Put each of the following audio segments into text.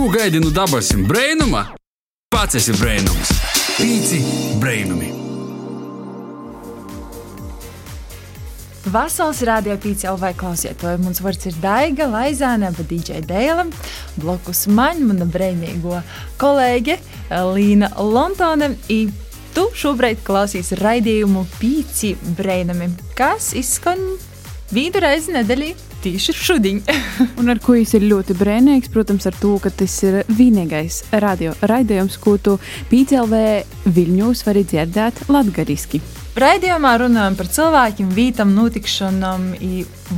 Ko gaidi no dabasim brainuma? Pats esi brainums. Pīci brainumi. Vasaras rādio pīci LV klausietāji. Mums vārds ir Daiga, Laizāne, bet DJ Dēla. Blokus man, mana brīvīgo kolēģe Līna Lontone. Tu šobrīd klausies raidījumu pīci brainami, kas izskan vidu reizi nedēļā. Tieši šodien. Un ar ko viņš ir ļoti brīvīgs, protams, ar to, ka tas ir vienīgais radio raidījums, ko tu PCLV Viļņos vari dzirdēt latgariski. Raidījumā runājam par cilvēkiem, vītam, notikšanām,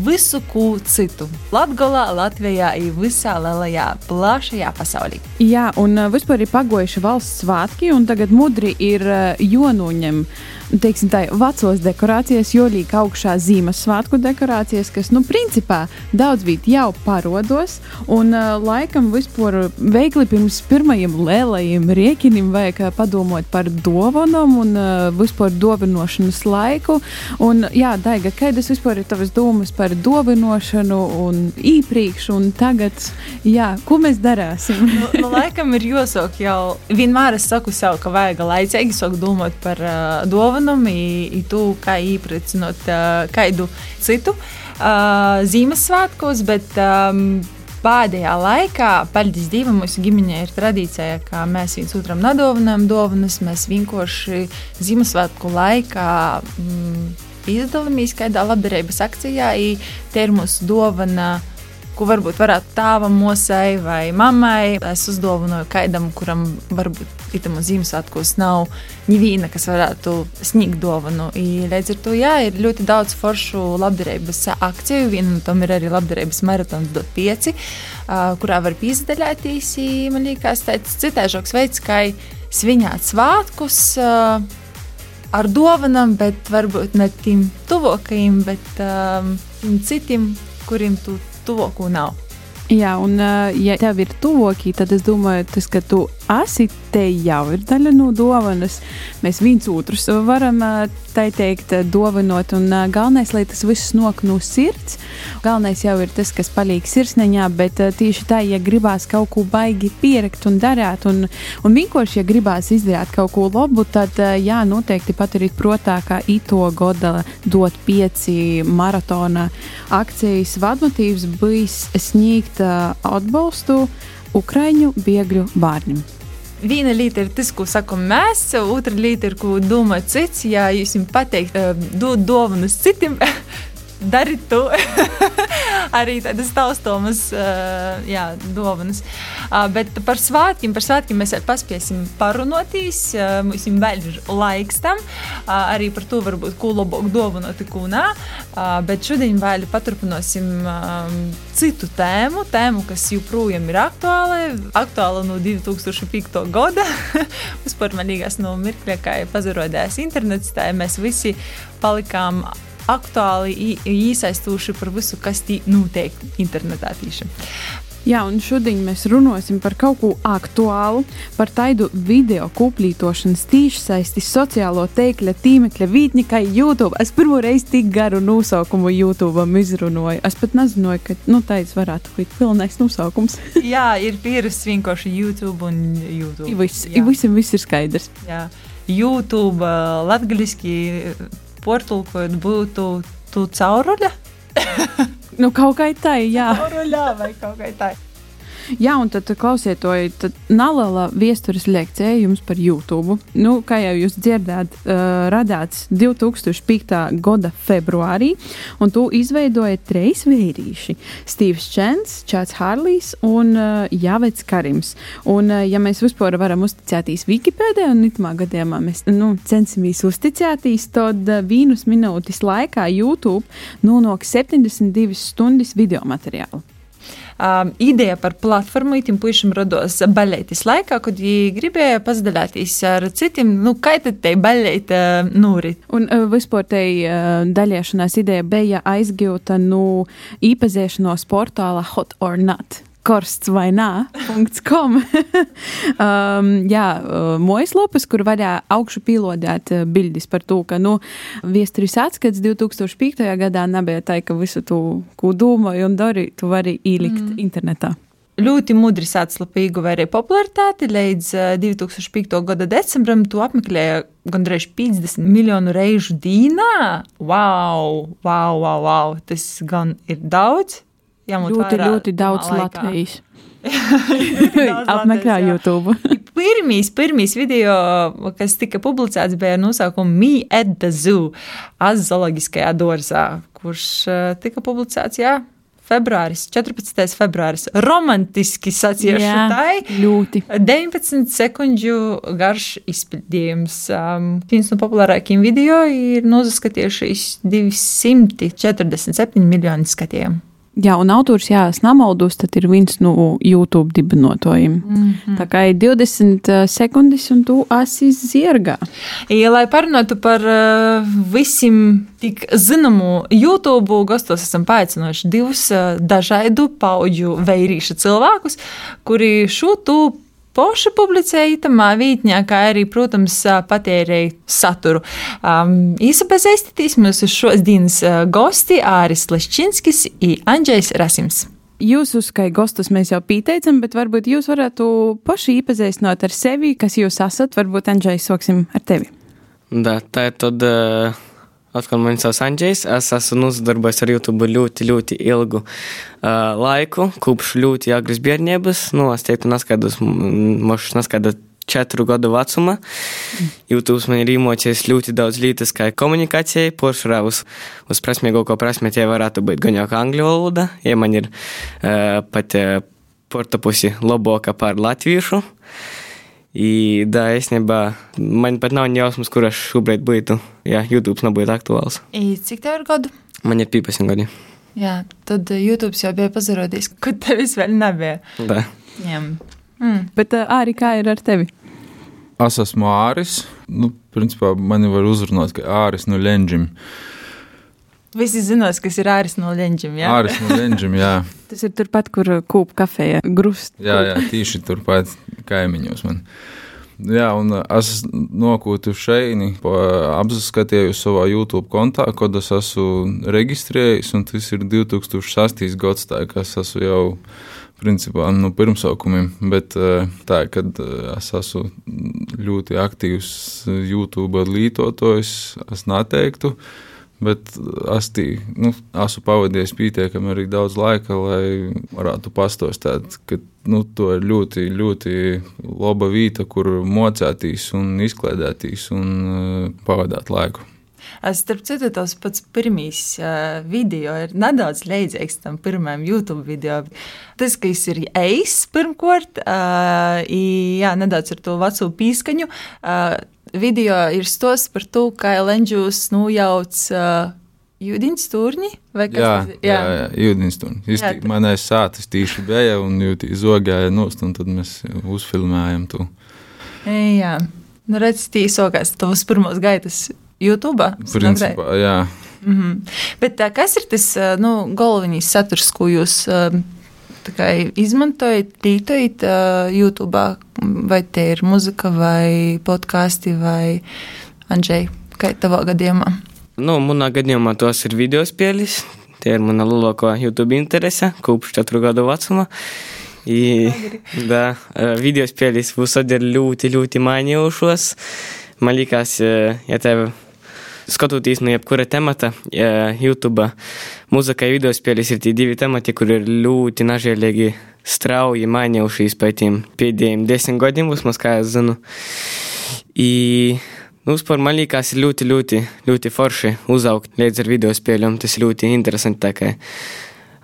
visu ko citu. Latvijā, Latvijā, visā lielajā, plašajā pasaulē. Jā, un uh, vispār ir pagojuši valsts svētki, un tagad mudri ir uh, jonoņem. Teiksim, tā vecos dekorācijas, jo līdz augšā Ziemassvētku dekorācijas, kas, nu, principā daudz viet jau parodos. Un uh, laikam vispār veikli pirms pirmajiem lielajiem riekinim vajag padomāt par dovanām un uh, vispār dovanošanas laiku. Un, jā, Daiga, kādas vispār ir tavas domas par dovanošanu un īpriekš un tagad? Jā, ko mēs darāsim? nu, nu, laikam ir jāsaka jau, vienmēr es saku sev, ka vajag laicīgi sākt domāt par uh, dovanu i tu kā iepriecinot uh, kādu citu uh, Ziemassvētkos, bet um, pēdējā laikā, paldies Dievam, mūsu ģimenē ir tradīcija, ka mēs viens otram nedāvinām dāvanas, mēs vienkārši Ziemassvētku laikā mm, piedalāmies kādā labdarības akcijā, te ir mūsu dāvana ko varbūt varētu tēvam, mosai vai mammai. Es uzdāvināju kādam, kuram varbūt itam Ziemassvētkos nav neviena, kas varētu sniegt dāvanu. Līdz ar to jā, ir ļoti daudz foršu labdarības akciju. Viena no tām ir arī labdarības maratons dot pieci, kurā var piesaistīties. Man liekas, tāds citāžoks veids, kā svinēt svētkus ar dāvanām, bet varbūt ne tiem tuvākajiem, bet um, citiem, kuriem tu tuvāko nav. Jā, un ja tev ir tuvāki, tad es domāju, tas, ka tu esi te jau ir daļa no dāvanas. Mēs viens otrus varam tā teikt, dāvinot, un galvenais, lai tas viss nok no sirds. Galvenais jau ir tas, kas paliek sirsniņā, bet tieši tā, ja gribās kaut ko baigi pierakt un darīt, un, un vienkārši, ja gribās izdarīt kaut ko labu, tad jā, noteikti paturīt prātā, ka ito gada dot pieci maratona akcijas vadmotīvs bijis sniegt atbalstu Ukraiņu bēgļu bērniem. Viena lieta ir tas, ko sakām mēs, otra lieta ir, ko domā cits. Ja jūs jums pateikt, dod dāvanas citiem, dariet to. arī tādas taustomas jā, dāvanas. Bet par svētkiem, par svētkiem mēs paspēsim parunāties. Uh, mums vēl ir laiks tam. Arī par to varbūt ko labāk dāvanot. Uh, bet šodien vēl paturpināsim citu tēmu, tēmu, kas joprojām ir aktuāla. Aktuāla no 2005. gada. Liekas, no mirkļa, kā pazarodējās internets, tā mēs visi palikām aktuāli iesaistījuši par visu, kas notiek internetā tīši. Jā, un šodien mēs runāsim par kaut ko aktuālu, par tādu video kuplītošanas tīšsaisti sociālo teikļa tīmekļa vītņa, kā YouTube. Es pirmo reizi tik garu nosaukumu YouTube izrunāju. Es pat nezināju, ka nu, tāds varētu būt pilnīgs nosaukums. Jā, ir pieredzes vienkārši YouTube un YouTube. Viss, i visiem viss ir skaidrs. Jā. YouTube, latgaļiski portulkojot, būtu tu cauruļa? nu, kaut kā tā, jā. Cauruļā vai kaut kā tā. Jā, un tad klausiet to nelielā vēstures lekcija jums par YouTube. Nu, kā jau jūs dzirdējāt, uh, radāts 2005. gada februārī, un to izveidoja trīs vīrieši - Steve's Čens, Čāts Hārlijs un uh, Jāvets Karims. Un, uh, ja mēs vispār varam uzticēties Wikipēdē, un itamā gadījumā mēs nu, censimies uzticēties, tad uh, vīnus minūtes laikā YouTube nonāk 72 stundas video materiālu um, ideja par platformu itim puišam rados baļētis laikā, kad viņi gribēja pazdalīties ar citiem, nu, kā tad te baļēt uh, nūrit. Un uh, vispār te uh, daļiešanās ideja bija aizgūta no īpazēšanos portāla Hot or Not korsts vai nā.com. um, jā, uh, mojaslapas, kur varēja augšu pīlodēt uh, bildes par to, ka, nu, viesturis atskats 2005. gadā nebija tā, ka visu tu, ko domāju un dari, tu vari ielikt mm. internetā ļoti mudri sācis arī popularitāti. Līdz 2005. gada decembrim to apmeklēja gandrīz 50 miljonu reižu dīnā. Wow, wow, wow, wow! Tas gan ir daudz. Ļoti, ļoti daudz Latvijas. Apmeklē YouTube. pirmīs, pirmīs video, kas tika publicēts, bija ar nosaukumu Me at the Zoo, Azoloģiskajā dārzā, kurš tika publicēts, jā, februāris, 14. februāris. Romantiski saciešu tai. Ļoti. 19 sekundžu garš izpildījums. Um, viens no populārākajiem video ir nozaskatījušies 247 miljoni skatījumu. Jā, un autors, jā, es nemaldos, tad ir viens no YouTube dibinotājiem. Mm -hmm. Tā kā ir 20 uh, sekundes, un tu esi zirgā. Ja, lai parunātu par uh, visiem tik zināmu YouTube, gastos esam paaicinājuši divus uh, dažādu paudžu veirīšu cilvēkus, kuri šo tu Poši publicēja itamā vītņā, kā arī, protams, patērēja saturu. Um, īsa pazīstītīs mūsu šodienas gosti Āris Leščinskis un Andrzejs Rasims. Jūsus kā gostus mēs jau pieteicam, bet varbūt jūs varētu paši iepazīstināt ar sevi, kas jūs esat. Varbūt, Andrzejs, sāksim ar tevi. Da, tā ir tad. Uh Atkal man sauc Andrzejs. Es esmu nodarbojies ar YouTube ļoti, ļoti ilgu uh, laiku, kopš ļoti agras bērnības. Nu, es teiktu, neskaidrs, možda neskaidrs četru gadu vecuma. YouTube man ir iemācījis ļoti daudz lietas, kā komunikācija, poršurā uz, uz prasmīgāko prasmi tie varētu būt gan jau angļu valoda, ja man ir uh, pat uh, portapusi labāka par latviešu. Uh, I, da, īstenībā man pat nav jausmas, kur es šobrīd būtu, ja YouTube nebūtu aktuāls. I, cik tev ir gadu? Man ir 15 gadi. Jā, tad YouTube jau bija pazarodījis, kad tevis vēl nebija. Da. Jā. Mm. Bet uh, arī kā ir ar tevi? Es esmu Āris. Nu, principā mani var uzrunāt, ka Āris no Lenģim. Visi zinās, kas ir āris no Lenģim. Jā, āris no Lenģim, jā. Tas ir turpat, kur kūpa kafejā grūst. Jā, jā, tīši turpat kaimiņos man. Jā, un es nokūtu šeit, apskatījos savā YouTube kontā, kad es esmu reģistrējis, un tas ir 2006. gads, tā kā es esmu jau principā no nu, pirmsākumiem, bet tā, kad es esmu ļoti aktīvs YouTube lietotājs, es neteiktu. Bet es tī, nu, esmu pavadījis pietiekami arī daudz laika, lai varētu pastostāt, ka nu, to ir ļoti, ļoti laba vieta, kur mocētīs un izklaidētīs un uh, pavadāt laiku. Starp citu, tas pats pirmīs uh, video ir nedaudz līdzīgs tam pirmajam YouTube video. Tas, ka viņš ir eis pirmkārt, uh, jā, nedaudz ar to veco pīskaņu. Uh, video ir stos par to, kā Lenģūs nojauc. Uh, Jūdīns turņi? Jā, jā, jā, jā jūdīns turņi. Manais sācis tīši bija un jūtī zogāja nost, un tad mēs uzfilmējam to. Jā, nu redz, tīsokās tavas pirmos gaitas YouTube. Principā, jā. Mm -hmm. Bet tā, kas ir tas nu, galvenais saturs, ko jūs kā, izmantojat, lītojat uh, YouTube? Vai te ir muzika, vai podkāsti, vai Andrzej, kā tavā gadījumā? Nu, manā gadījumā tos ir video spēles. Tie ir mana lielākā YouTube interese, kopš 4 gadu vecuma. Video spēles visur ir ļoti, ļoti mainījušos. Man liekas, ja tev skatoties no jebkura temata, YouTube, mūzika, video spēles ir tie divi temati, kur ir ļoti nažēlīgi strauji mainījušies pēc tiem pēdējiem desmit gadiem, vismaz kā es zinu. I, nu, par man liekas, ir ļoti, ļoti, ļoti forši uzaugt līdz ar video spēlēm. Tas ir ļoti interesanti, tā kā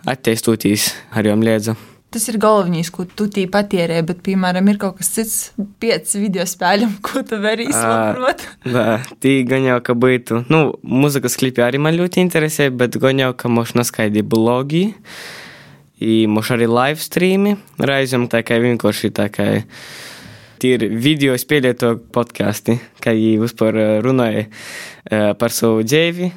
atteistoties ar jām līdzi. Tas ir galvenais, ko tu tī patērē, bet, piemēram, ir kaut kas cits, pieci video spēļiem, ko tu vari. Jā, tī gan jau, ka būtu, nu, muzikas klipi arī man ļoti interesē, bet gan jau, ka moš naskaidī blogi, moš arī live streami, reizēm tā kā vienkārši tā kā tīri video spēlēto podkāsti, kā jī vispār runāja par savu dzīvi,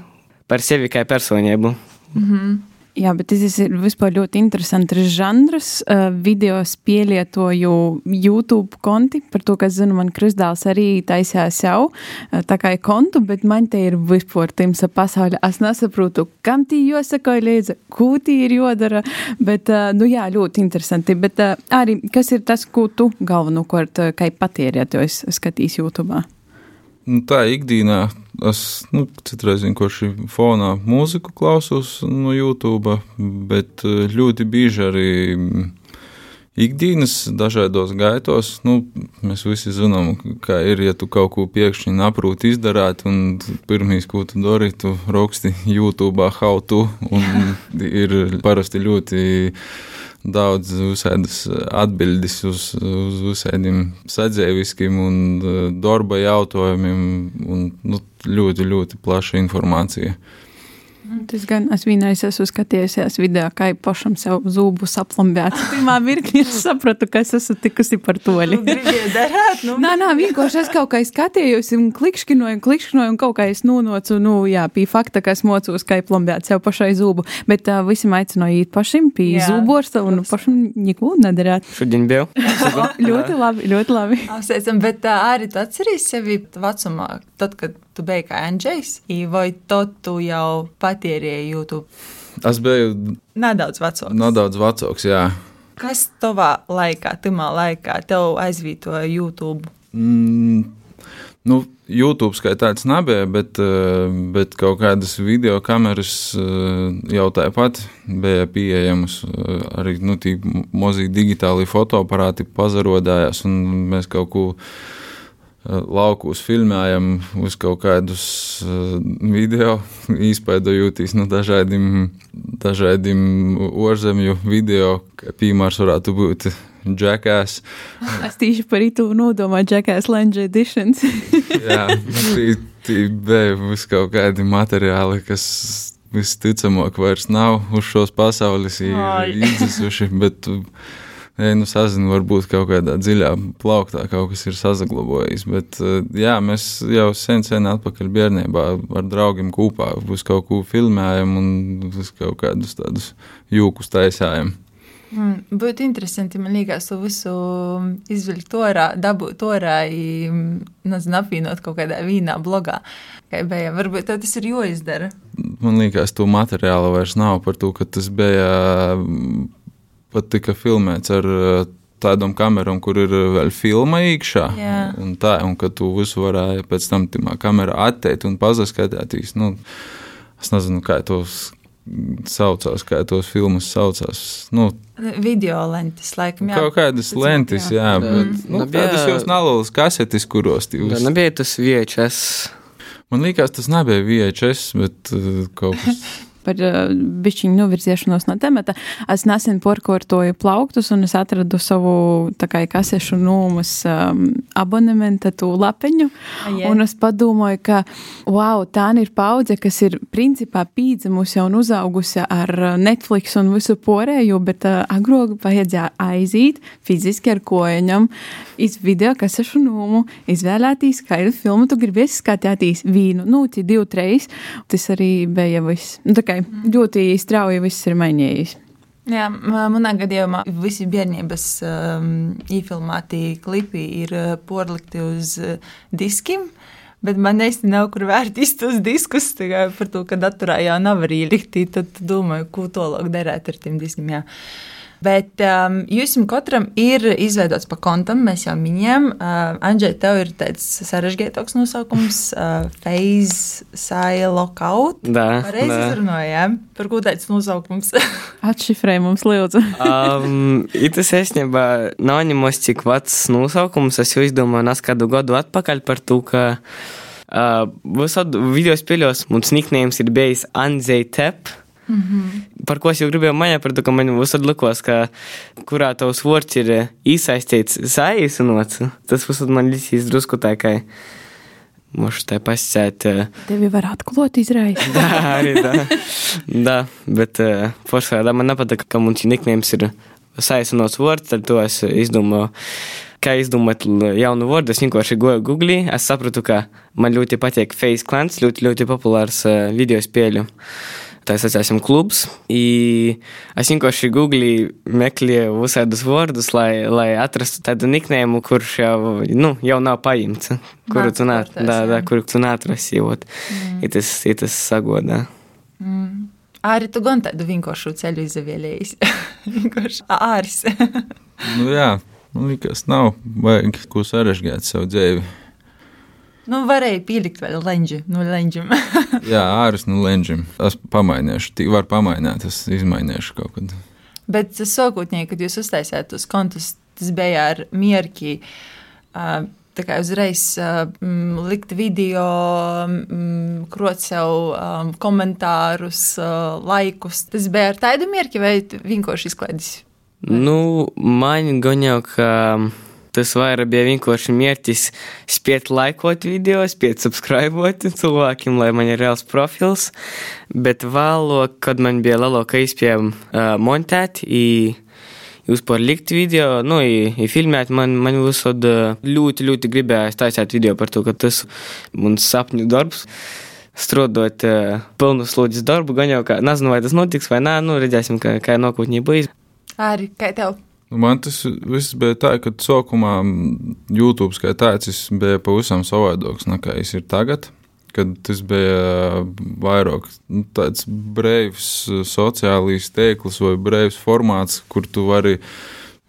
par sevi kā personību. Mm -hmm. Jā, bet tas ir vispār ļoti interesants žanrs. Uh, video pielietoju YouTube konti, par to, kas zinu, man Kristāls arī taisījās jau uh, tā kā kontu, bet man te ir vispār timsa pasaule. Es nesaprotu, kam tī jāsakoja līdzi, ko tī ir jodara, bet, uh, nu jā, ļoti interesanti. Bet uh, arī, kas ir tas, ko tu galvenokārt, uh, kā patērētājs skatīs YouTube? Nu, tā ikdienā es nu, citreiz vienkārši fonā mūziku klausos no YouTube, bet eh, ļoti bieži arī ikdienas dažādos gaitos. Nu, mēs visi zinām, kā ir, ja tu kaut ko pēkšņi aprūti izdarāt, un pirmīs, ko tu dari, tu raksti YouTube how to, un ir parasti ļoti daudz visādas atbildes uz, uz visādiem sadzēviskiem un uh, darba jautājumiem, un nu, ļoti, ļoti plaša informācija. Tas gan es vienreiz esmu skatījusies video, kā jau pašam sev zūbu saplambēt. Pirmā mirklī es sapratu, ka es esmu tikusi par toļi. darāt, nu. Nā, nā, vienkārši es kaut kā skatījos un klikšķinoju, klikšķinoju un kaut kā es nonocu, nu, jā, pie fakta, ka es mocos, kā plambēt sev pašai zūbu. Bet uh, visam aicināju iet pašim pie jā, zūborsta un pašam neko nedarāt. Šodien biju. ļoti labi, ļoti labi. Apsveicam, bet uh, arī tu atceries sevi vecumā, tad, kad tu biji kā Andrzejs, vai to tu jau patērēji YouTube? Es biju nedaudz vecāks. Nedaudz vecāks, jā. Kas tavā laikā, timā laikā, tev aizvītoja YouTube? Mm, nu, YouTube kā tāds nebija, bet, bet kaut kādas video kameras jau tāpat bija pieejamas. Arī nu, mazi digitāli fotoaparāti pazarodājās, un mēs kaut ko laukos filmējam uz kaut kādus video, izpēdojotīs no dažādiem, dažādiem ārzemju video, kā piemērs varētu būt Jackass. Es tieši par itu nodomāju Jackass Lange Editions. Jā, tī, tī bija vis kaut kādi materiāli, kas visticamāk vairs nav uz šos pasaules izdzisuši, bet ja nu sazinu, varbūt kaut kādā dziļā plauktā kaut kas ir saglabājis. Bet eh, jā, mēs jau sen, sen atpakaļ bērnībā ar draugiem kopā uz kaut ko filmējam un uz kaut kādus tādus jūkus taisājam. Mm, būtu interesanti, man liekas, to visu izvilkt orā, dabūt orā, nezinu, apvienot kaut kādā vīnā, blogā. Kā bija, varbūt tas ir jāizdara. Man liekas, to materiālu vairs nav par to, ka tas bija pat tika filmēts ar eh, tādām kamerām, kur ir eh, vēl filma iekšā. Un tā, un ka tu visu varēji pēc tam timā kamerā attēt un pazaskatēties. Nu, es nezinu, kā tos saucās, kā tos filmas saucās. Nu, Video lentes, laikam, jā. Kaut kādas lentes, jā, jā bet nu, Nebija- tādas jau nalūlas kasetes, kuros Tā jūs. nebija tas VHS. Man liekas, tas nebija VHS, bet uh, kaut kas. par uh, bišķiņu novirziešanos no temata. Es nesen porkortoju plauktus un es atradu savu kā kasešu nūmas um, abonementa tū lapeņu. Aie. Un es padomāju, ka, wow, tā ir paudze, kas ir principā pīdzemusi un uzaugusi ar uh, Netflix un visu porēju, bet uh, agrāk vajadzēja aiziet fiziski ar kojaņam, iz video kasešu nūmu, izvēlēties, kādu filmu tu gribēsi skatīties. Vīnu, nu, tie divi, trīs. Tas arī bija viss. Nu, kā ļoti strauji viss ir mainījies. Jā, manā gadījumā visi bērnības um, īfilmēti klipi ir uh, porlikti uz uh, diskiem. Bet man īsti nav kur vērtīs tos diskus, tikai par to, ka datorā jau nav arī likti. Tad domāju, ko tālāk darīt ar tiem diskiem. Jā. Bet um, jums katram ir izveidots pa kontam, mēs jau minējām. Uh, Andrzej, tev ir tāds sarežģītāks nosaukums, uh, Phase Sale Lockout. Da, Pareizi izrunājām. Par ko tāds nosaukums? Atšifrē mums lūdzu. Um, tas īstenībā nav ņemos cik vecs nosaukums. Es jau izdomāju, nes kādu gadu atpakaļ par to, ka uh, visādi video spēļos mums niknējums ir bijis Anzei Tep. Mm -hmm. Par ko es jau gribēju manīt, par to, ka man visādi likos, ka kurā tavs vārds ir eh, iesaistīts saīsinots. Tas visādi man likās drusku tā, ka Mūšu tā pasicēt. Uh, Tevi var atklāt izraisa. Tā arī tā. tā bet uh, foršā man nepatīk, ka mums niknējums ir saistināts vārds, tad to es izdomāju. Kā izdomāt l- jaunu vārdu, es vienkārši goju Google. Es sapratu, ka man ļoti patīk Face Clans, ļoti, ļoti populārs uh, video spēļu tā saucam klubs. I es vienkārši googlīju, meklēju visādus vārdus, lai, lai atrastu tādu niknēmu, kurš jau, nu, jau nav paimts, kuru tu, nā, da, da, kuru tu neatrasi. Mm. Tas, tas sagodā. Mm. Arī tu gan tādu vienkāršu ceļu izvēlējies. vienkārši āris. nu, jā, man liekas, nav vajag ko sarežģīt savu dzīvi. Nu, varēja pielikt vēl leņģi no leņģim. jā, āris no leņģim. Es pamainīšu, tik var pamainīt, es izmainīšu kaut kad. Bet sākotnēji, kad jūs uztaisījāt tos kontus, tas bija ar mierki. Uh, tā kā uzreiz uh, likt video, um, krot sev um, komentārus, uh, laikus. Tas bija ar tādu mierki vai vienkārši izklaidis? Nu, man gan jau, ka tas vairāk bija vienkārši mērķis spiet laikot video, spiet subscribot cilvēkiem, lai man ir reāls profils, bet vēlāk, kad man bija lielāka iespēja uh, montēt, i, vispār likt video, nu, i, i filmēt. Man, man visod ļoti, ļoti gribējās taisīt video par to, ka tas mans sapņu darbs. Strādājot uh, pilnu slodzes darbu, gan jau kā, nezinu, vai tas notiks vai nē, nu, redzēsim, kā, kā nākotnē būs. Arī kā tev? Man tas viss bija tā, ka sākumā YouTube kā tāds bija pavisam savādāks nekā es ir tagad kad tas bija vairāk nu, tāds brīvs sociālais tīkls vai brīvs formāts, kur tu vari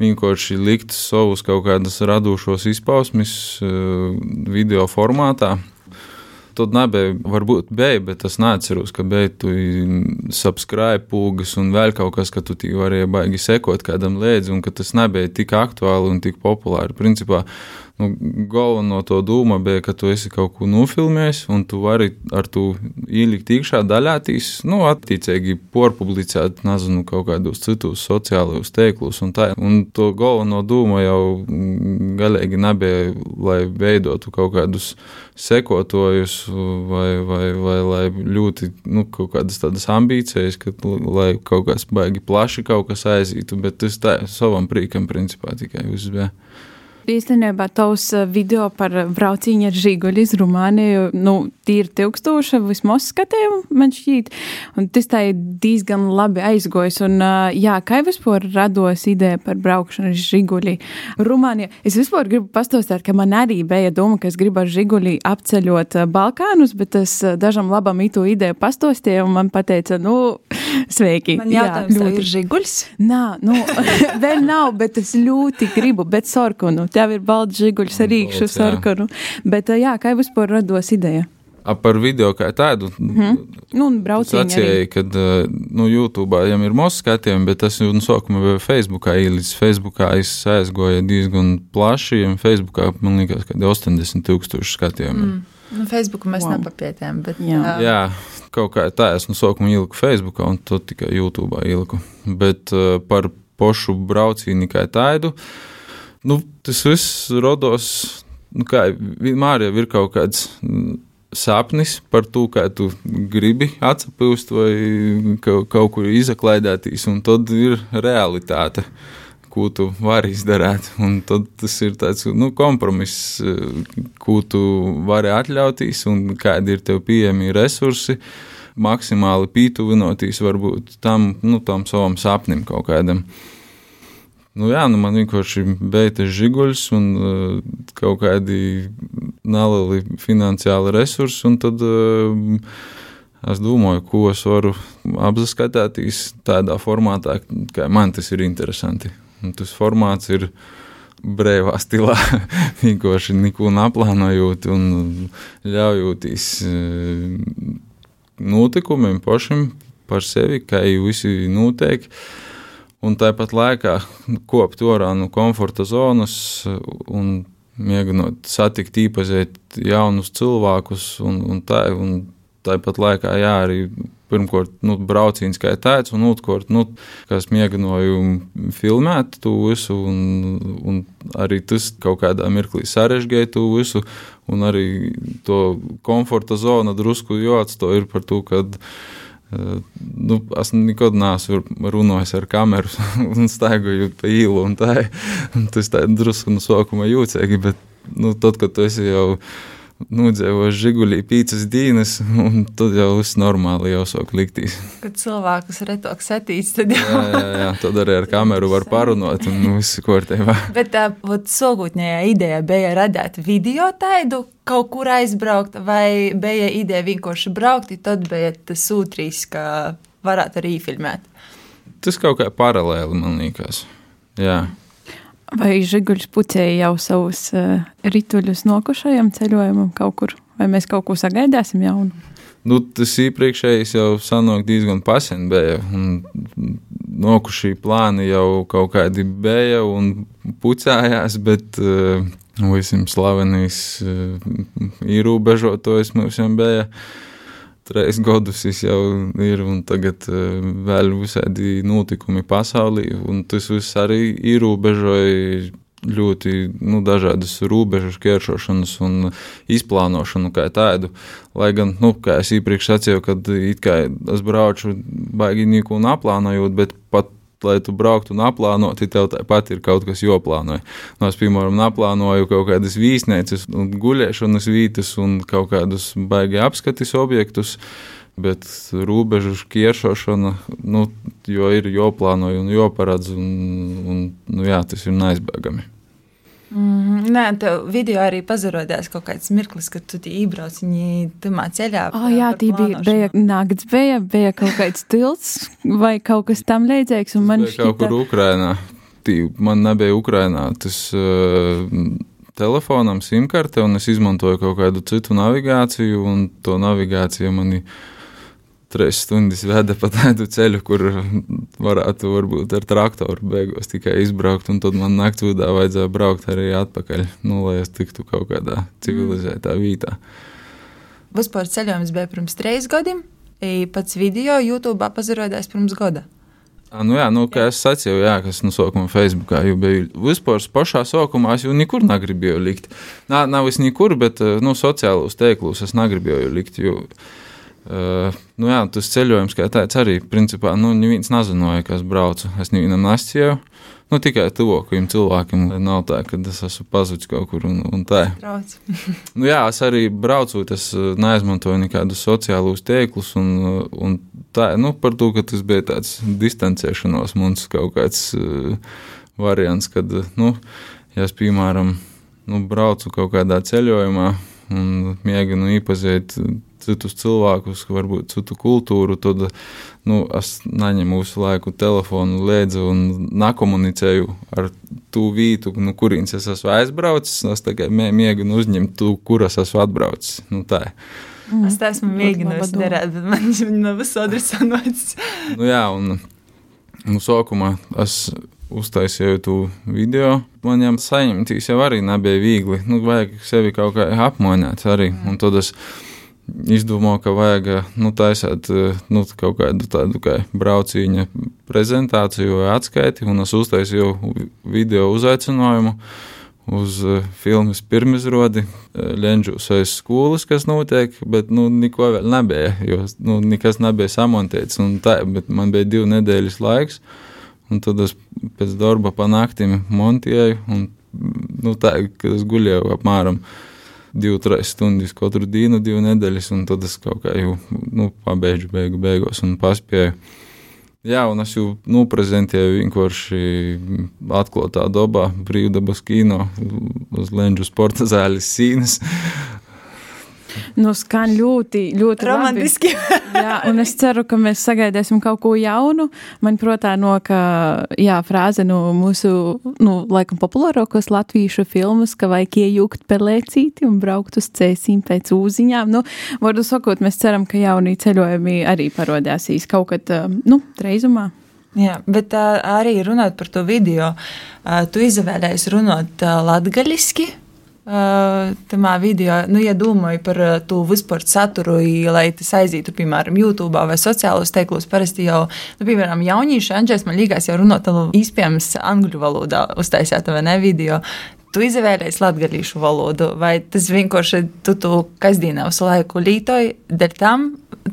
vienkārši likt savus kaut kādas radošos izpausmes video formātā. Tad nebija, varbūt bija, bet es neatceros, ka bija tu subscribe pūgas un vēl kaut kas, ka tu varēji baigi sekot kādam līdzi, un ka tas nebija tik aktuāli un tik populāri. Principā nu, galveno to doma bija, ka tu esi kaut ko nofilmējis, un tu vari ar to ielikt iekšā daļātīs, nu, attiecīgi porpublicēt, nezinu, kaut kādos citos sociālajos tēklos un tā. Un to galveno doma jau mm, galīgi nebija, lai veidotu kaut kādus sekotojus vai, vai, vai lai ļoti, nu, kaut kādas tādas ambīcijas, ka, lai kaut kas baigi plaši kaut kas aizītu, bet tas tā savam prīkam principā tikai uzbija. Īstenībā tavs eh, video par brauciņu ar žiguļu iz Rumāniju, nu, tīri tūkstoša vismaz skatījumu, man šķiet, un tas tā ir diezgan labi aizgojis, un eh, jā, kā vispār rados ideja par braukšanu ar žiguļi Rumānijā. Es vispār gribu pastostāt, ka man arī bija doma, ka es gribu ar žiguļi apceļot eh, Balkānus, bet es dažam labam itu ideju pastostīju, un man pateica, nu, sveiki. Man jautājums, jā, ļoti ir žiguļs? Nā, nu, vēl nav, bet es ļoti gribu, bet sorkunu tev ir balts žiguļs ar rīkšu sarkanu. Bet jā, kā vispār rados ideja? A par video kā tādu. Mm -hmm. Nu, un braucienu. Es atceru, ka nu, YouTube jau ir mūsu skatījumi, bet tas jau no sākuma bija Facebookā. Līdz Facebookā es aizgoju diezgan plaši, un Facebookā man liekas, ka 80 tūkstoši skatījumu. Mm. Nu, Facebooku mēs wow. nepapietējam, bet jā. jā. Kaut kā tā es no sākuma ieliku Facebookā, un to tikai YouTube ieliku. Bet uh, par pošu braucienu kā tādu. Uh, nu, tas viss rodas. Nu, kā, vienmēr jau ir kaut kāds mm, sapnis par to, kā tu gribi atsapūst vai kaut, kaut kur izaklaidēties, un tad ir realitāte. Ko tu vari izdarīt. Tad tas ir tāds nu, kompromiss, ko tu vari atļauties, un kādi ir tev pieejami resursi, maksimāli pītuvinoties varbūt tam, nu, tam savam sapnim kaut kādam. Nu, jā, nu man vienkārši bija tas žiguļs un uh, kaut kādi nelieli finansiāli resursi. Tad uh, es domāju, ko es varu apskatīt tādā formātā, kā man tas ir interesanti. Un tas formāts ir brīvā stilā, vienkārši neko neplānojot un ļaujot uh, notikumiem pašam par sevi, kā jau visi notiek. Un tāpat laikā kopt orā no komforta zonas un mēģinot satikt, iepazīt jaunus cilvēkus. Un, un tā, un tāpat laikā, jā, arī pirmkārt, nu, brauciens kā tāds, un otrkārt, nu, kas mēģināju filmēt to visu, un, un arī tas kaut kādā mirklī sarežģīja to visu, un arī to komforta zona drusku jāatstāj par to, kad Nu, es nekad neesmu runājis ar kameru un staigājot pa īlu. Tā, tas tā drusku no sākuma jūtīgi, bet nu, tad, kad tu esi jau nudzīvoju žigulī pīcis dīnes, un tad jau viss normāli jau sāk liktīs. Kad cilvēkus retok setīs, tad jau. Jā, jā, jā, tad arī ar kameru var parunot, un viss kārtībā. Bet tā sogūtņējā ideja bija radīt video taidu, kaut kur aizbraukt, vai bija ideja vienkārši braukt, tad bija tas sūtrīs, ka varētu arī filmēt. Tas kaut kā paralēli man liekas. Jā. Vai Žiguļs pucēja jau savus uh, rituļus nokušajam ceļojumam kaut kur, vai mēs kaut ko sagaidāsim jaunu? Nu, tas iepriekšējais jau sanāk diezgan pasen bija, nokušī plāni jau kaut kādi bija un pucējās, bet uh, visam slavenīs uh, īrūbežotojs mums jau bija. Trīs gadus jau ir, un tagad uh, vēl visādi notikumi pasaulī, un tas viss arī ierobežoja ļoti nu, dažādas robežu šķēršošanas un izplānošanu kā tādu. Lai gan, nu, kā es iepriekš sacīju, kad es braucu baigi nīku un aplānojot, bet pat lai tu brauktu un aplānotu, tev tāpat ir kaut kas jāplāno. No es, piemēram, aplānoju kaut kādas vīsnēcas, guļēšanas vietas un kaut kādus baigi apskatis objektus. Bet robežu šķēršošana, nu, jo ir jāplāno un jāparedz, un, un nu, jā, tas ir neizbēgami. Mm, nē, tev video arī pazarodās kaut kāds mirklis, kad tu iebrauc tamā ceļā. Oh, jā, tī bija, bija nakts, bija, bija kaut kāds tilts vai kaut kas tam līdzīgs. Man šķita... kaut kur Ukrainā. Tī, man nebija Ukrainā tas uh, telefonam simkarte, un es izmantoju kaut kādu citu navigāciju, un to navigāciju manī trīs stundas veda pa tādu ceļu, kur varētu varbūt ar traktoru beigās tikai izbraukt, un tad man naktas vidū vajadzēja braukt arī atpakaļ, nu, lai es tiktu kaut kādā civilizētā vietā. Vispār ceļojums bija pirms trīs gadiem, pats video YouTube pazarodās pirms gada. Nu jā, nu, kā es sacīju, jā, kas nu, sākumā Facebookā jau bija. Vispār pašā sākumā es jau nekur negribēju likt. Nā, nav es nekur, bet nu, sociālos tēklos es negribēju likt. Jo, uh, nu jā, tas ceļojums, kā tāds, arī principā nu, neviens nezināja, kas braucu. Es nevienam nestīju. Nu, tikai tuvākajiem cilvēkiem nav tā, ka es esmu pazudis kaut kur un, un tā. nu, jā, es arī braucu, es neizmantoju nekādus sociālus tīklus. Un, un tā, nu, par to, ka tas bija tāds distancēšanās, mums kaut kāds uh, variants, kad, nu, ja es, piemēram, nu, braucu kaut kādā ceļojumā un mēģinu iepazīt citus cilvēkus, varbūt citu kultūru, tad nu, es neņemu visu laiku telefonu, lēdzu un nekomunicēju ar to vietu, nu, kurienes es esmu aizbraucis. Es tikai mēģinu uzņemt to, kur es esmu atbraucis. Nu, tā. Mm. Es tā esmu mēģinājusi darīt, bet man viņa nav visādi sanācis. nu, jā, un nu, sākumā es uztaisīju to video. Man jau saņemtīs jau arī nebija viegli. Nu, vajag sevi kaut kā apmainīt arī. Un tad es izdomāju, ka vajag nu, taisīt nu, kaut kādu tādu kā brauciņa prezentāciju vai atskaiti, un es uztaisīju video uzaicinājumu uz filmas pirmizrādi Lenģus aiz skolas, kas notiek, bet nu, neko vēl nebija, jo nu, nekas nebija samontēts, un tā, man bija divu nedēļas laiks, un tad es pēc darba pa naktīm montēju, un nu, tā, es guļēju apmēram divu, trīs stundas katru dienu, divu nedēļas, un tad es kaut kā jau nu, pabeidzu beigu beigās un paspēju. Jā, un es jau nu, prezentēju vienkārši atklātā dabā, brīvdabas kino uz Lenģu sporta zāles sīnas. Nu, skan ļoti, ļoti romantiski. jā, un es ceru, ka mēs sagaidīsim kaut ko jaunu. Man prātā no, ka, jā, frāze no mūsu, nu, laikam populārākos latviešu filmas, ka vajag iejūgt pelēcīti un braukt uz cēsīm pēc ūziņām. Nu, varu sakot, mēs ceram, ka jaunie ceļojumi arī parodāsīs kaut kad, nu, reizumā. Jā, bet uh, arī runāt par to video, uh, tu izvēlējies runāt latgaļiski, Uh, tamā video, nu, ja domāju par uh, to vispār saturu, lai tas aizītu, piemēram, YouTube vai sociālos teiklos, parasti jau, nu, piemēram, jaunieši, Anģēs, man liekas, jau runāt iespējams angļu valodā uztaisīt vai ne video. Tu izvēlējies latviešu valodu, vai tas vienkārši tu to kasdienā visu laiku lītoji, dēļ tam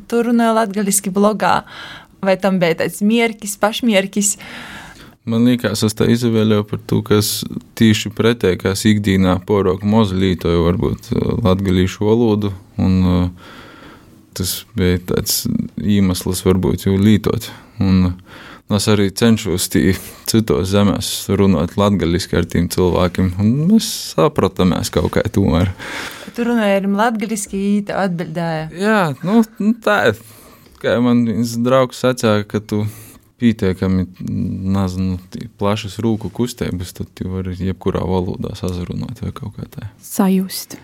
tu runāji latviešu blogā, vai tam bija tāds mierkis, pašmierkis? Man liekas, es tā izvēlēju par to, kas tieši pretēji, kas ikdienā poroka mozu lītoju, varbūt uh, latgalīšu valodu, un uh, tas bija tāds iemesls, varbūt jau lītot. Un uh, es arī cenšos citos zemēs runāt latgaliski ar tiem cilvēkiem, mēs sapratamies kaut kā tomēr. Tu runāji ar latgaliski, tev atbildēja. Jā, nu, nu tā ir. Kā man viens draugs sacīja, ka tu pietiekami nezinu, plašas rūku kustības, tad tu vari jebkurā valodā sazrunāt vai kaut kā tādu. Sajust.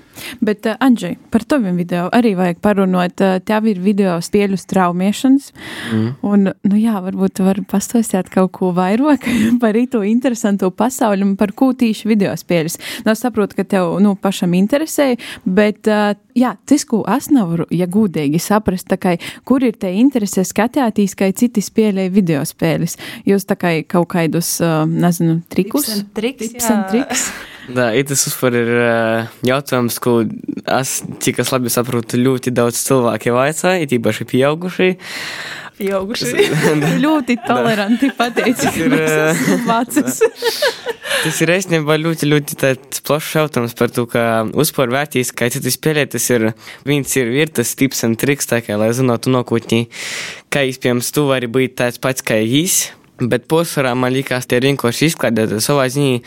Bet, uh, Andrzej, par taviem video arī vajag parunāt. Uh, tev ir video spēļu straumēšanas. Mm. Un, nu jā, varbūt tu vari pastāstīt kaut ko vairāk par to interesantu pasauli un par ko tīši video spēļas. Nu, es saprotu, ka tev nu, pašam interesē, bet uh, jā, tas, ko es nevaru, ja gudīgi saprast, kā, kur ir te interese skatētīs, kā citi spēlē video spēles. Jūs tā kā kaut kādus, uh, nezinu, trikus. Tips and triks, Tips jā. triks. Uzvar ir uh, jautājums, ko es, cik es labi saprotu, ļoti daudz cilvēku vaicāja, it īpaši pieaugušie. Pieauguši. ļoti toleranti ka esam vācis. Tas ir īstenībā ļoti, ļoti plašs jautājums par to, ka uzpār vērtīs, kā citi spēlē, tas ir viens ir, ir tas tips un triks, tā kā, lai zinātu nokotņi, kā iespējams tu vari būt tāds pats kā jīs. Bet posvarā man liekas, tie ir vienkārši izklaidēti. Savā ziņā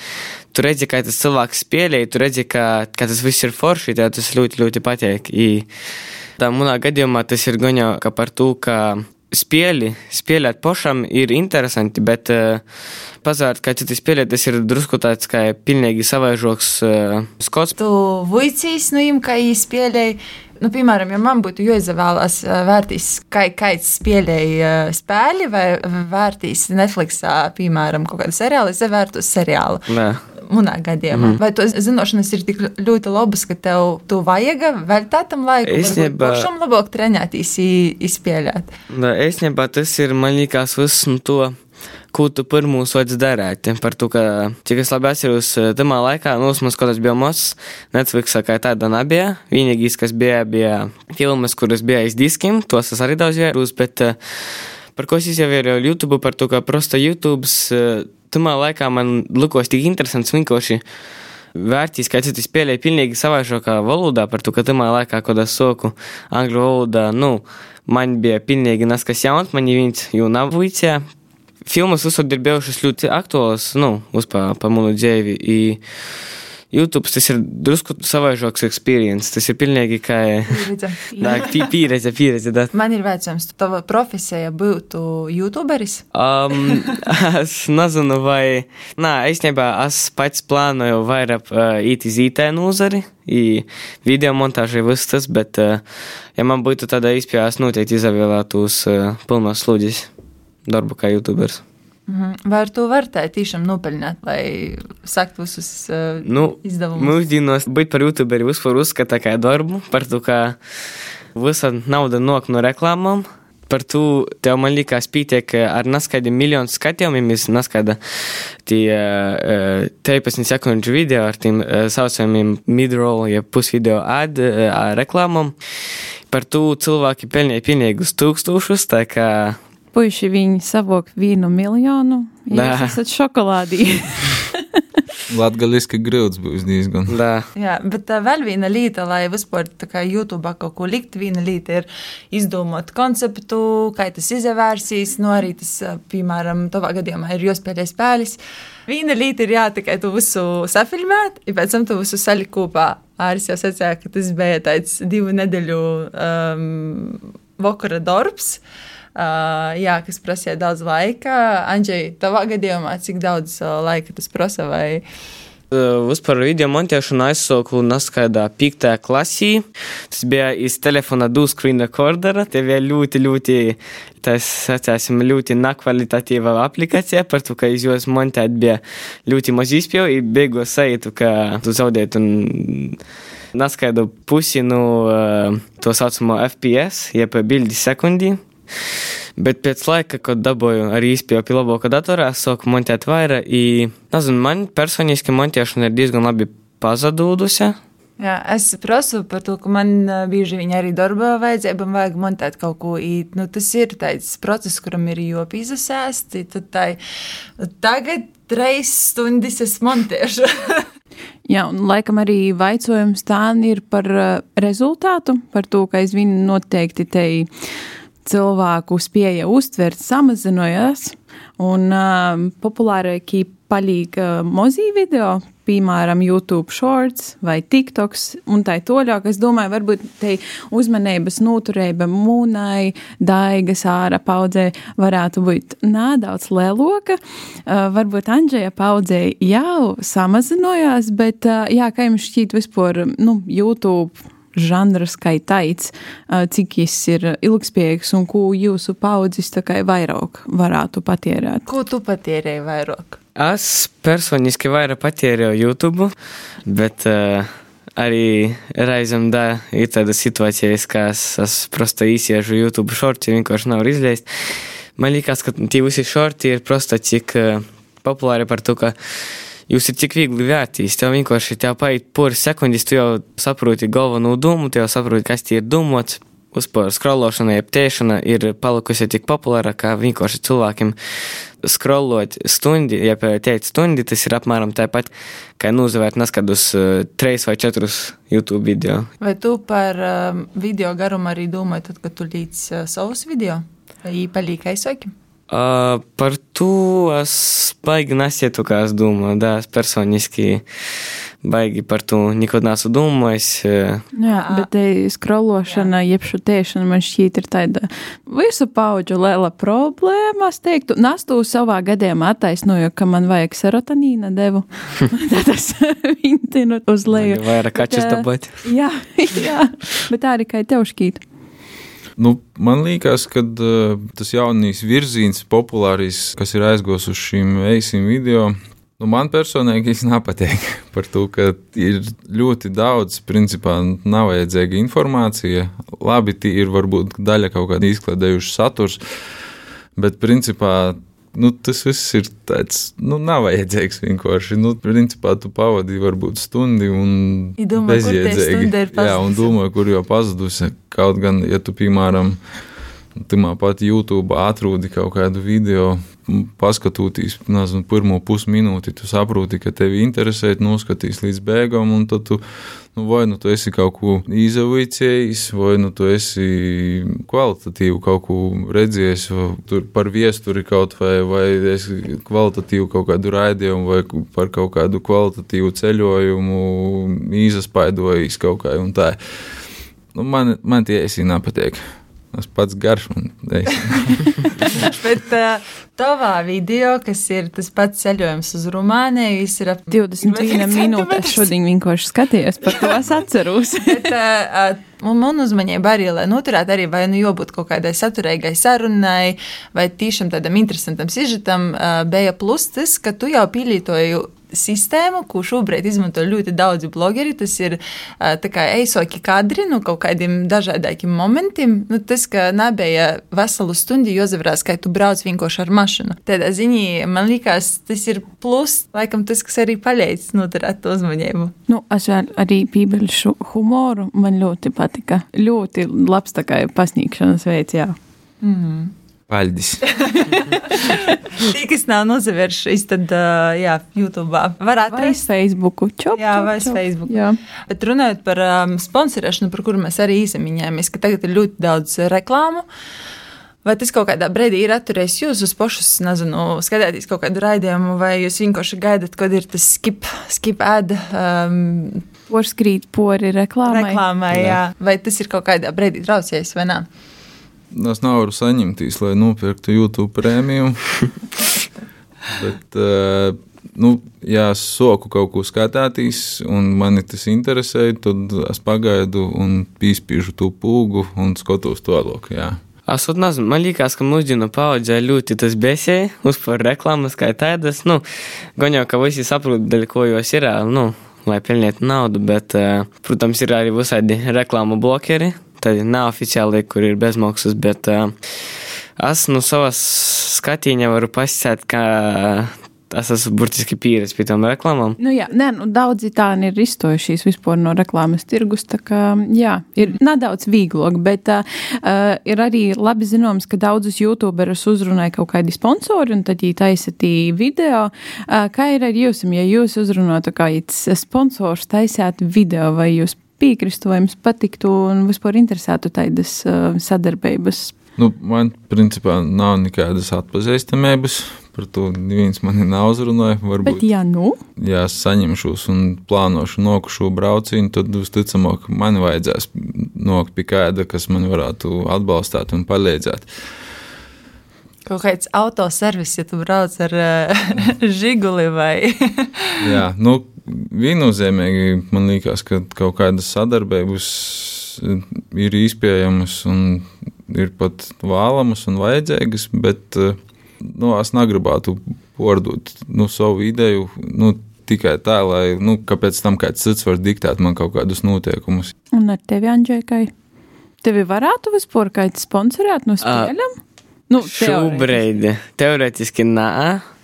tu redzi, kā tas cilvēks spēlē, tu redzi, ka, ka tas viss ir forši, tev tas ļoti, ļoti patīk. Tā manā gadījumā tas ir kā par to, ka spēli, spēlēt pašam ir interesanti, bet uh, pazārt, kā citi spēlē, tas ir drusku tāds kā pilnīgi savaižoks uh, skots. Tu vuicīs, nu, im, kā īspēlēji. Nu, piemēram, ja man būtu jāizvēlas ā, vērtīs, kā kāds spēlēja ā, spēli vai vērtīs Netflixā, piemēram, kaut kādu seriālu, es vērtu seriālu. Nē. Manā gadījumā. Mm. Vai tos zināšanas ir tik ļoti labas, ka tev to vajag vēl tādam laikam? Īstenībā- Pašam labāk trenēties, izspēlēt. Nē, īstenībā tas ir, man liekas, viss no to, ko tu pirmos vajadz darīt. Par to, ka, cik es labi atceros, tamā laikā, nu, mums, kad es biju mazs, Netflixā kā tāda nebija. Vienīgais, kas bija, bija filmas, kuras bija aiz diskiem, tos es arī daudz vērus, bet eh, par ko es izjāvēju YouTube, par to, ka prosta YouTube, tamā laikā man likos tik interesants vienkārši vērtīs, ka citi spēlēja pilnīgi savaižākā valodā, par to, ka tamā laikā, kad es soku angļu valodā, nu, man bija pilnīgi neskas jauns, man neviens jau nav vīcē. Filmas visur ir bijušas ļoti aktuālas, nu, uz pa, pa manu dzīvi. I YouTube tas ir drusku savaižāks experience, tas ir pilnīgi kā, tā, pī- pieredze, pieredze, da. Man ir vecums, tava profesija būtu youtuberis. Um, es nezinu, vai. Nē, īstenībā es pats plānoju vairāk uh, īt uz IT nozari, i video montāžai viss tas, bet, uh, ja man būtu tāda izpēja, es noteikti izvēlētos uh, pilnos slūdzis darbu kā YouTubers. Mhm. Vai ar to var tā tiešām nopelnīt, lai sakt visus uh, Nu, izdevumus? mūsdienos būt par YouTuberi vispār uzskata kā darbu, par to, ka visa nauda nok no reklāmām. Par to tev man liekas, pietiek ar neskaidriem miljonu skatījumiem, es neskaidru tie uh, 13 sekundžu video ar tiem uh, saucamiem mid-roll, ja pusvideo ad uh, reklāmām. Par to cilvēki pelnīja pilnīgus tūkstošus, tā kā Puiši viņi savok vienu miljonu. Nē. Jūs esat šokolādī. Latgaliski grūts būs diezgan. da, Jā, bet uh, vēl viena lieta, lai vispār tā kā YouTube kaut ko likt, viena lieta ir izdomāt konceptu, kā tas izvērsīs, no arī tas, piemēram, tavā gadījumā ir jāspēlē spēles. Viena lieta ir jā, tikai tu visu safilmēt, un pēc tam tu visu salikt kopā.Āris jau sacīja, ka tas bija tāds divu nedēļu um, vakara darbs. Uh, jā, kas prasīja daudz laika. Andžej, tavā gadījumā, cik daudz uh, laika tas prasa? Vai... Uh, Vispār video montēšanu aizsāku neskaidā 5. klasī. Tas bija iz telefona du screen recordera. Te bija ļoti, ļoti, tas, sacāsim, ļoti nekvalitatīva aplikācija, par to, ka iz jos montēt bija ļoti maz izpēju, un beigās sajūtu, ka tu zaudēt un neskaidu pusi no uh, to saucamo FPS, jeb bildi sekundi. Bet pēc laika, kad dabūju arī izpēju pie labākā datorā, sāku montēt vairāk. I, nezinu, man personiski montēšana ir diezgan labi pazudūdusi. Jā, es prasu par to, ka man bieži vien arī darbā vajadzēja, man vajag montēt kaut ko īt. Nu, tas ir tāds process, kuram ir jopīzasēsti. Tad tai, tagad reizes stundas es montēšu. Jā, un laikam arī vaicojums tā ir par rezultātu, par to, ka aizvien noteikti te cilvēku spēja uztvert samazinājas, un uh, populārākie palīga mozī video, piemēram, YouTube shorts vai TikToks un tā toļāk. Es domāju, varbūt te uzmanības noturēba mūnai, daigas ārā paudzē varētu būt nedaudz lieloka. Uh, varbūt Andžēja paudzē jau samazinājās, bet uh, jā, kā jums šķiet vispār, nu, YouTube žanrs kā tāds, cik tas ir ilgspējīgs un ko jūsu paudzes vairāk varētu patērēt. Ko tu patērēji vairāk? Es personiski vairāk patērēju YouTube, bet uh, arī reizēm da, ir tāda situācija, ka es, es prosta iziešu YouTube šorti, vienkārši nav izlaist. Man liekas, ka tie visi šorti ir prosta tik uh, populāri par to, ka jūs ir tik viegli vērtīs. Tev vienkārši tev paiet poras sekundes, tu jau saproti galveno domu, tu jau saproti, kas tie ir domāts. Uzpār scrollošana, jeb tēšana ir palikusi tik populāra, ka vienkārši cilvēkiem scrollot stundi, ja teikt stundi, tas ir apmēram tāpat, kā nozavērt neskadus uh, treis vai četrus YouTube video. Vai tu par um, video garumu arī domāji, tad, kad tu līdz uh, savus video? Vai palīk aizsaki? Uh, par to es baigi nesietu, kā es domāju, da, es personiski baigi par to nekad neesmu domājis. Jā, bet te skrološana, jeb šutēšana man šķiet ir tāda visu paudžu liela problēma, es teiktu. Nastu savā gadījumā attaisnoju, ka man vajag serotonīna devu. Tad es vintinu uz leju. Vairāk kačas dabūt. Jā, jā, bet tā arī kā tev šķīt. Nu, man liekas, ka uh, tas jaunīs virziens, populāris, kas ir aizgājis uz šīm eisim video, nu, man personīgi tas nepatīk. Par to, ka ir ļoti daudz, principā, nav vajadzīga informācija. Labi, tie ir varbūt daļa kaut kāda izklaidējuša saturs, bet principā nu, tas viss ir tāds, nu, nav vajadzīgs vienkārši. Nu, principā tu pavadīji varbūt stundi un domā, bezjēdzīgi. Jā, un domāju, kur jau pazudusi. Kaut gan, ja tu, piemēram, Timā pat YouTube atrodi kaut kādu video, paskatoties, nezinu, pirmo pusminūti, tu saproti, ka tevi interesē, noskatīs līdz beigām, un tad tu, nu, vai nu tu esi kaut ko izavicējis, vai nu tu esi kvalitatīvu kaut ko redzējis, tur par viesturi kaut vai, vai esi kvalitatīvu kaut kādu raidījumu, vai par kaut kādu kvalitatīvu ceļojumu, izaspaidojas kaut kā un tā. Nu, man, man tie esi nepatīk. Tas pats garš man. Bet uh, tavā video, kas ir tas pats ceļojums uz Rumāniju, viss ir ap 21 minūte. Es šodien vienkārši skatījos, par to es atceros. Bet, uh, un man uzmanība arī, lai noturētu arī, vai nu jābūt kaut kādai saturīgai sarunai, vai tiešām tādam interesantam sižetam, uh, bija plus tas, ka tu jau pielietoji sistēmu, ko šobrīd izmanto ļoti daudzi blogeri. Tas ir kā eisoki kadri no kaut kādiem dažādākiem momentiem. Nu, tas, ka nebija veselu stundu jāzavrās, ka tu brauc vienkārši ar mašīnu. Tādā ziņā man liekas, tas ir plus, laikam tas, kas arī palīdz noturēt to uzmanību. Nu, es vēl arī piebilšu humoru. Man ļoti patika. Ļoti labs tā kā pasniegšanas veids, jā. Paldies! Tie, kas nav nozavēršies, tad ā, jā, YouTube var atrast. Facebooku čop, Jā, vai čop. Facebook. Jā. Bet runājot par um, sponsorēšanu, par kuru mēs arī īsamiņāmies, ka tagad ir ļoti daudz reklāmu. Vai tas kaut kādā brīdī ir atturējis jūs uz pašus, nezinu, skatīties kaut kādu raidījumu, vai jūs vienkārši gaidat, kad ir tas skip, skip ad um, Porskrīt pori reklāmai. reklāmai, jā. vai tas ir kaut kādā brīdī traucējis vai nē? Es nevaru saņemties, lai nopirktu YouTube prēmiju. Bet, uh, nu, ja es soku kaut ko skatīties, un mani tas interesē, tad es pagaidu un pīspīžu to pūgu un skatos to loku. Es pat nezinu, man liekas, ka mūsdienu paudzē ļoti tas besē, uzpār reklāmas kā tādas, nu, gan jau, ka visi saprot, dēļ ko jos ir, nu, lai pelnītu naudu, bet, eh, protams, ir arī visādi reklāmu blokeri, tādi neoficiāli, kur ir bezmaksas, bet eh, es no savas skatīņa varu pasisēt, ka es esmu burtiski pieredzējis pie tām reklāmām. Nu, jā, nē, nu, daudzi tādi ir izstojušies vispār no reklāmas tirgus. Tā kā, jā, ir nedaudz vieglāk, bet uh, ir arī labi zināms, ka daudzus youtuberus uzrunāja kaut kādi sponsori, un tad viņi taisīja video. Uh, kā ir ar jums, ja jūs uzrunātu kāds sponsors, taisāt video, vai jūs piekristu, vai jums patiktu un vispār interesētu tādas uh, sadarbības? Nu, man, principā, nav nekādas atpazīstamības. Par to neviens mani nav uzrunājis. Bet, ja nu? Ja es saņemšos un plānošu nokušu braucienu, tad visticamāk man vajadzēs nokļūt pie kāda, kas man varētu atbalstīt un palīdzēt. Kaut kāds autoservis, ja tu brauc ar uh, žiguli vai. Jā, nu, viennozīmīgi man liekas, ka kaut kādas sadarbības ir izpējamas un ir pat vēlamas un vajadzīgas, bet uh, nu, es negribētu pārdot nu, savu ideju. Nu, Tikai tā, lai nu, pēc tam kāds cits var diktēt man kaut kādus noteikumus. Un ar tevi, Andžēkai, tevi varētu vispār kāds sponsorēt no spēļiem? Uh, nu, šobrīd teorētiski nē,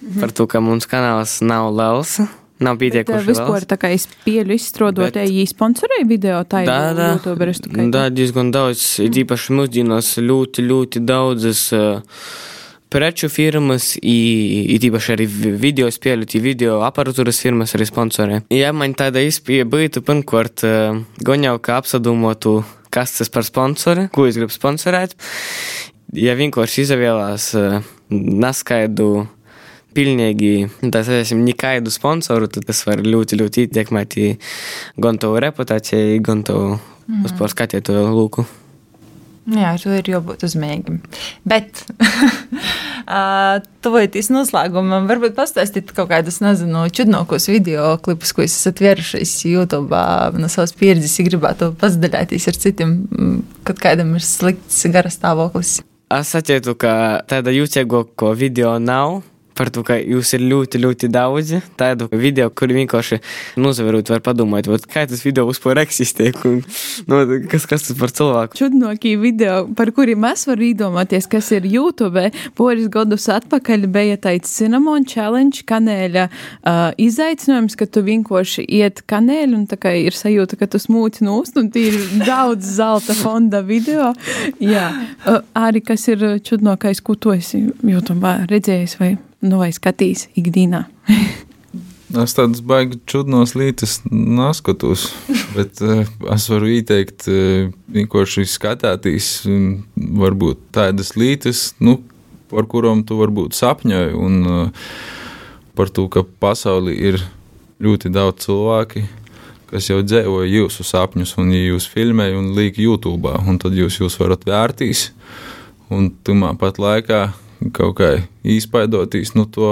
-hmm. par to, ka mums kanāls nav liels. Nav pietiekuši. Vispār tā kā es pieļu izstrādot, bet... ja sponsorēju video, tā ir YouTuberis. Tā diezgan daudz, mm. īpaši mūsdienos ļoti, ļoti daudzas. Uh, preču firmas i, i tīpaši arī video spēļu, video aparatūras firmas arī sponsorē. Ja man tāda izpēja būtu, pirmkārt, goņau, ka apsadomotu, kas tas par sponsori, ko es gribu sponsorēt. Ja vienkārši izvēlās neskaidru pilnīgi, tā sakām, nekādu sponsoru, tad tas var ļoti, ļoti ietekmēt gan tavu reputāciju, gan tavu mm. uz pārskatīto lūku. Jā, tur ir jābūt uzmanīgam. Bet, tuvojoties noslēgumam, varbūt pastāstīt kaut kādus, nezinu, čudnākos video klipus, ko esat vēršies YouTube no savas pieredzes, ja gribētu pasidalīties ar citiem, kad kādam ir slikts garas stāvoklis. Es atceru, ka tāda jūtīgāko video nav par to, ka jūs ir ļoti, ļoti daudzi tādu video, kuri vienkārši nozaverot, var padomāt, vat, kā tas video vispār eksistē, un nu, kas, kas tas par cilvēku. Čudnokie video, par kuriem mēs varam iedomāties, kas ir YouTube. Poris gadus atpakaļ bija tāds Cinnamon Challenge kanēļa uh, izaicinājums, ka tu vienkārši iet kanēļu, un tā kā ir sajūta, ka tu smūti nūst, un tie ir daudz zelta fonda video. Jā, uh, arī kas ir čudnokais, ko tu esi YouTube redzējis vai nu, vai skatīs ikdienā? es tādas baigas čudnos lītas neskatos, bet uh, es varu ieteikt, uh, vienkārši skatēties, varbūt tādas lītas, nu, par kurām tu varbūt sapņoji, un uh, par to, ka pasaulē ir ļoti daudz cilvēku. Kas jau dzīvoja jūsu sapņus, un ja jūs filmējat un liek YouTube, un tad jūs, jūs varat vērtīs. Un tumā pat laikā kaut kā izpaidotīs no nu, to,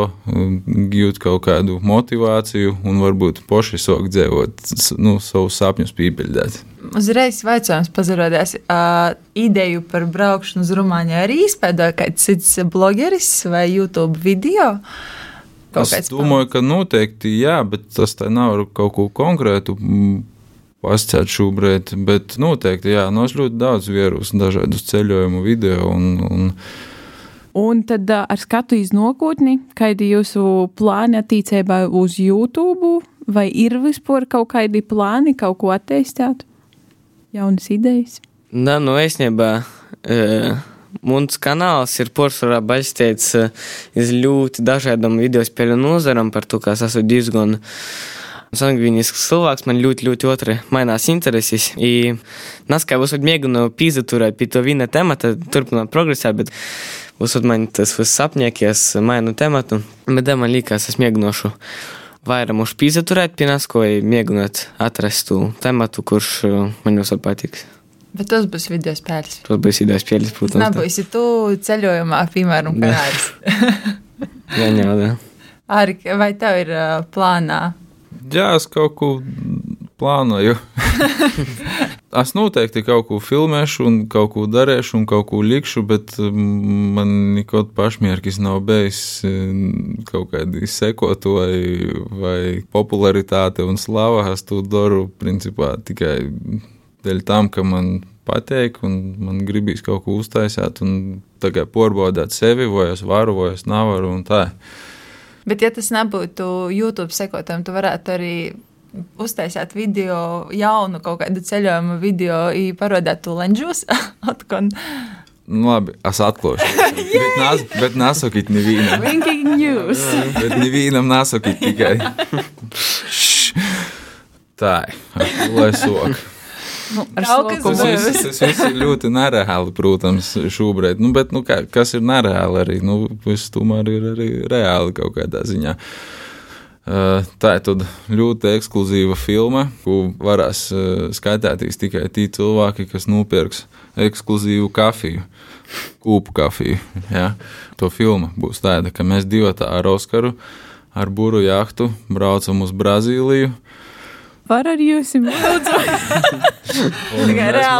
gūt kaut kādu motivāciju un varbūt poši sākt dzīvot nu, savus sapņus pīpeļdēt. Uzreiz jautājums pazarodās. Uh, ideju par braukšanu uz Rumāniju arī izpēdoja kāds cits blogeris vai YouTube video. Kaut es domāju, ka noteikti jā, bet tas tā nav kaut ko konkrētu pasciet šobrīd, bet noteikti jā, nos ļoti daudz vierus dažādus ceļojumu video un, un Un tad ar skatu iz nākotni, kādi jūsu plāni attīstībā uz YouTube, vai ir vispār kaut kādi plāni, kaut ko attīstīt, jaunas idejas? Nē, nu, īstenībā. Uh... Mums kanāls ir porcelāna balstīts uz ļoti dažādām video spēļu nozarām, par to, ka es esmu diezgan sangvinisks cilvēks, man ļoti, ļoti otri mainās intereses. I, nas, kā es mēģinu pīzaturēt pie to viena temata, turpināt progresēt, bet Uzsot man tas viss sapņēkies, mainu tematu, bet man liekas, es mēģināšu vairāk uz pīza turēt pienasko, vai mēģināt atrast tu tematu, kurš man jau patiks. Bet tas būs video spēles. Tas būs video spēles, protams. Nebūs, ja tu ceļojumā, piemēram, kanāris. Jā, jā, jā. Arī, vai tev ir uh, plānā? Jā, es kaut ko plānoju. es noteikti kaut ko filmēšu, un kaut ko darīšu, un kaut ko likšu, bet mm, man nekad pašmērķis nav bijis mm, kaut kādi sekotāji vai popularitāte un slava. Es to daru principā tikai dēļ tam, ka man patīk, un man gribīs kaut ko uztaisīt, un tagad porbaudīt sevi, vai es varu, vai es nevaru. Bet, ja tas nebūtu YouTube sekotājiem, tu varētu arī uztaisīt video, jaunu kaut kādu ceļojumu video, parodēt to lenžus. Nu, labi, es atklāšu. bet, nas, bet nesakīt nevienam. Winking news. bet nevienam nesakīt tikai. Tā, lai sok. Nu, Tas viss, tas viss ir ļoti nereāli, protams, šobrīd. Nu, bet, nu, kā, kas ir nereāli arī? Nu, viss tomēr ir arī reāli kaut kādā ziņā. Uh, tā ir ļoti ekskluzīva filma, ko varēs uh, skatīties tikai tie cilvēki, kas nopirks ekskluzīvu kafiju, kūpu kafiju. Ja? To filma būs tāda, ka mēs divi ar Oskaru ar buru jahtu braucam uz Brazīliju. Var ar jums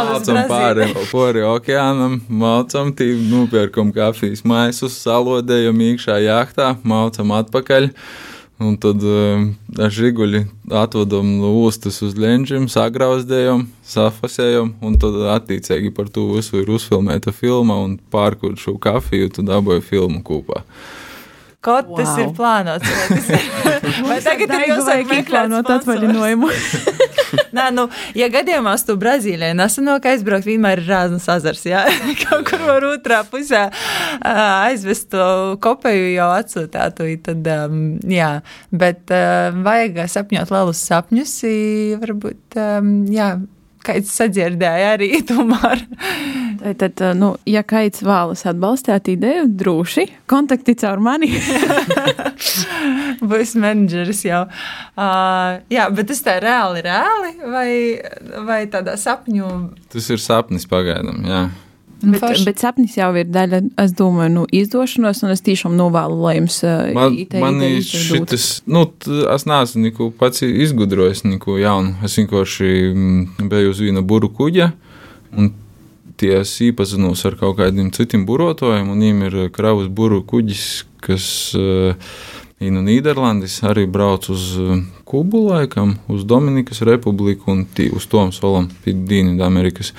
mācām pāri, pāri okeānam, mācām, nopērkam kafijas maisus, salodējam iekšā jahtā, mācām atpakaļ. Un tad uh, ar žiguļi atvedam no ostas uz leņķiem, sagrauzdējam, safasējam, un tad attiecīgi par to visu ir uzfilmēta filma un pārkur šo kafiju, tad dabūja filmu kopā. Kaut wow. tas ir plānots. Vai, tas ir, vai tagad ir jāsaka, vajag izplānot atvaļinājumu. Nē, nu, ja gadījumā uz to Brazīlijā nesanāk aizbraukt, vienmēr ir rāznas azars. Jā, kaut kur var otrā pusē aizvest to kopēju jau atsūtātu. Tad, um, jā, bet uh, vajag sapņot lielus sapņus, varbūt, um, jā, kāds sadzirdēja arī tomēr. Tad, nu, ja kāds vēlas atbalstīt ideju, droši kontakti caur mani. Būs menedžeris jau. Uh, jā, bet tas tā reāli, reāli vai, vai tādā sapņu? Tas ir sapnis pagaidām, jā. Bet, Forši. bet sapnis jau ir daļa, es domāju, nu, izdošanos, un es tiešām novēlu, lai jums uh, Man, man šis, nu, es neesmu neko pats izgudrojis, neko jaunu. Es vienkārši mm, biju uz viena buru kuģa, un tie es iepazinos ar kaut kādiem citiem burotājiem, un viņiem ir kravas buru kuģis, kas uh, ir no Nīderlandes, arī brauc uz Kubu laikam, uz Dominikas republiku un tī, uz Tom solam, pie Dienvidamerikas.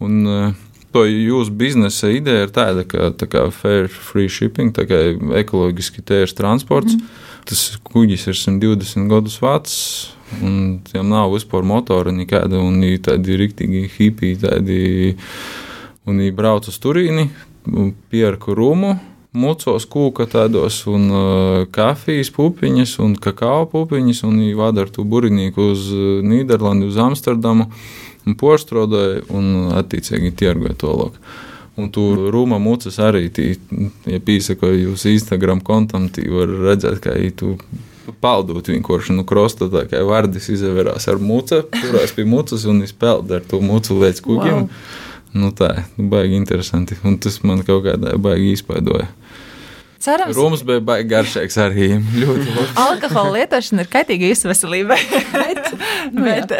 Un, uh, To jūsu biznesa ideja ir tāda, ka tā kā fair free shipping, tā kā ekoloģiski tērs transports. Mm. Tas kuģis ir 120 gadus vecs, un tiem nav vispār motora nekāda, un viņi tādi riktīgi hipiji, tādi, un viņi brauc uz Turīni, pierku rumu, mucos kūka tādos, un uh, kafijas pupiņas, un kakao pupiņas, un viņi vada ar to burinīku uz uh, Nīderlandi, uz Amsterdamu, un porštrodoja, un attiecīgi tirgoja to loku. Un tur rūma mucas arī, tī, ja pīsakoja jūsu Instagram kontam, tī var redzēt, viņi tu paldot vienkārši, nu, krosta tā kā vārdis izvērās ar mucu, turās pie mucas un izpeld ar to mucu līdz kugiem. Wow. Nu tā, nu, baigi interesanti, un tas man kaut kādā baigi izpaidoja. Cerams, Rūms bija baigi garšīgs arī, ļoti labi. alkohola lietošana ir kaitīga jūsu veselībai. bet, Nu, jā. bet,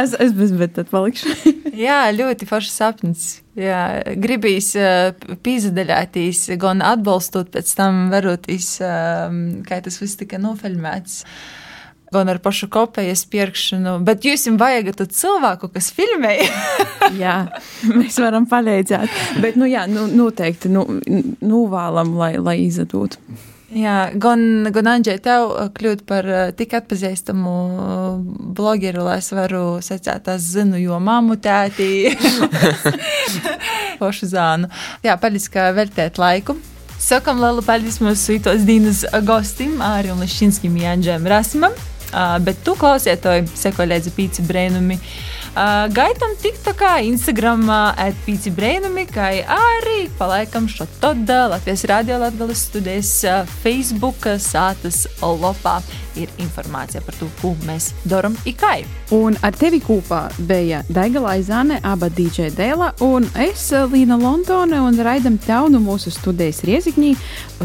Es, es bez bet tad palikšu. jā, ļoti foršs sapnis. Jā, gribīs uh, pīzdaļātīs, gan atbalstot pēc tam varotīs, um, kā tas viss tika nofilmēts. Gan ar pašu kopējas pirkšanu, bet jūs jums vajag cilvēku, kas filmē. jā, mēs varam palīdzēt. Bet, nu, jā, nu, noteikti nu, novēlam, lai, lai izdotu. Jā, gan, gan Andrzej, tev kļūt par uh, tik atpazīstamu uh, blogeru, lai es varu secēt, es zinu, jo mammu tētī, pošu zānu. Jā, paldies, ka veltēt laiku. Sakam lielu paldies mūsu ītos dienas gostim, Ārim Lišķinskim, Janģēm Rasimam. Uh, bet tu klausiet, to seko līdzi pīci brēnumi. Uh, gaitam TikTokā, Instagramā, atpīci brēnumi, kā arī palaikam šo toda Latvijas radio Latgales studijas uh, Facebook sātas lopā ir informācija par to, ko mēs daram ikai. Un ar tevi kopā bija Daiga Laizāne, aba DJ Dēla, un es, Līna Londone, un raidam tev no mūsu studijas Riezikņī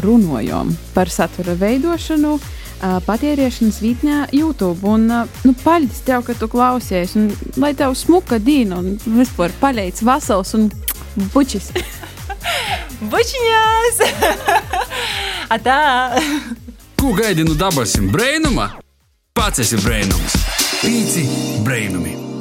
runājam par satura veidošanu. Patērēšanas vietnē, YouTube. Un, nu, paldies tev, ka tu klausies. Un, lai tev smuka diena un vispār paleic vasals un bučis. Bučiņās! Atā! Ko gaidi no dabasim brēnuma? Pats esi brēnums. Pīci brēnumi.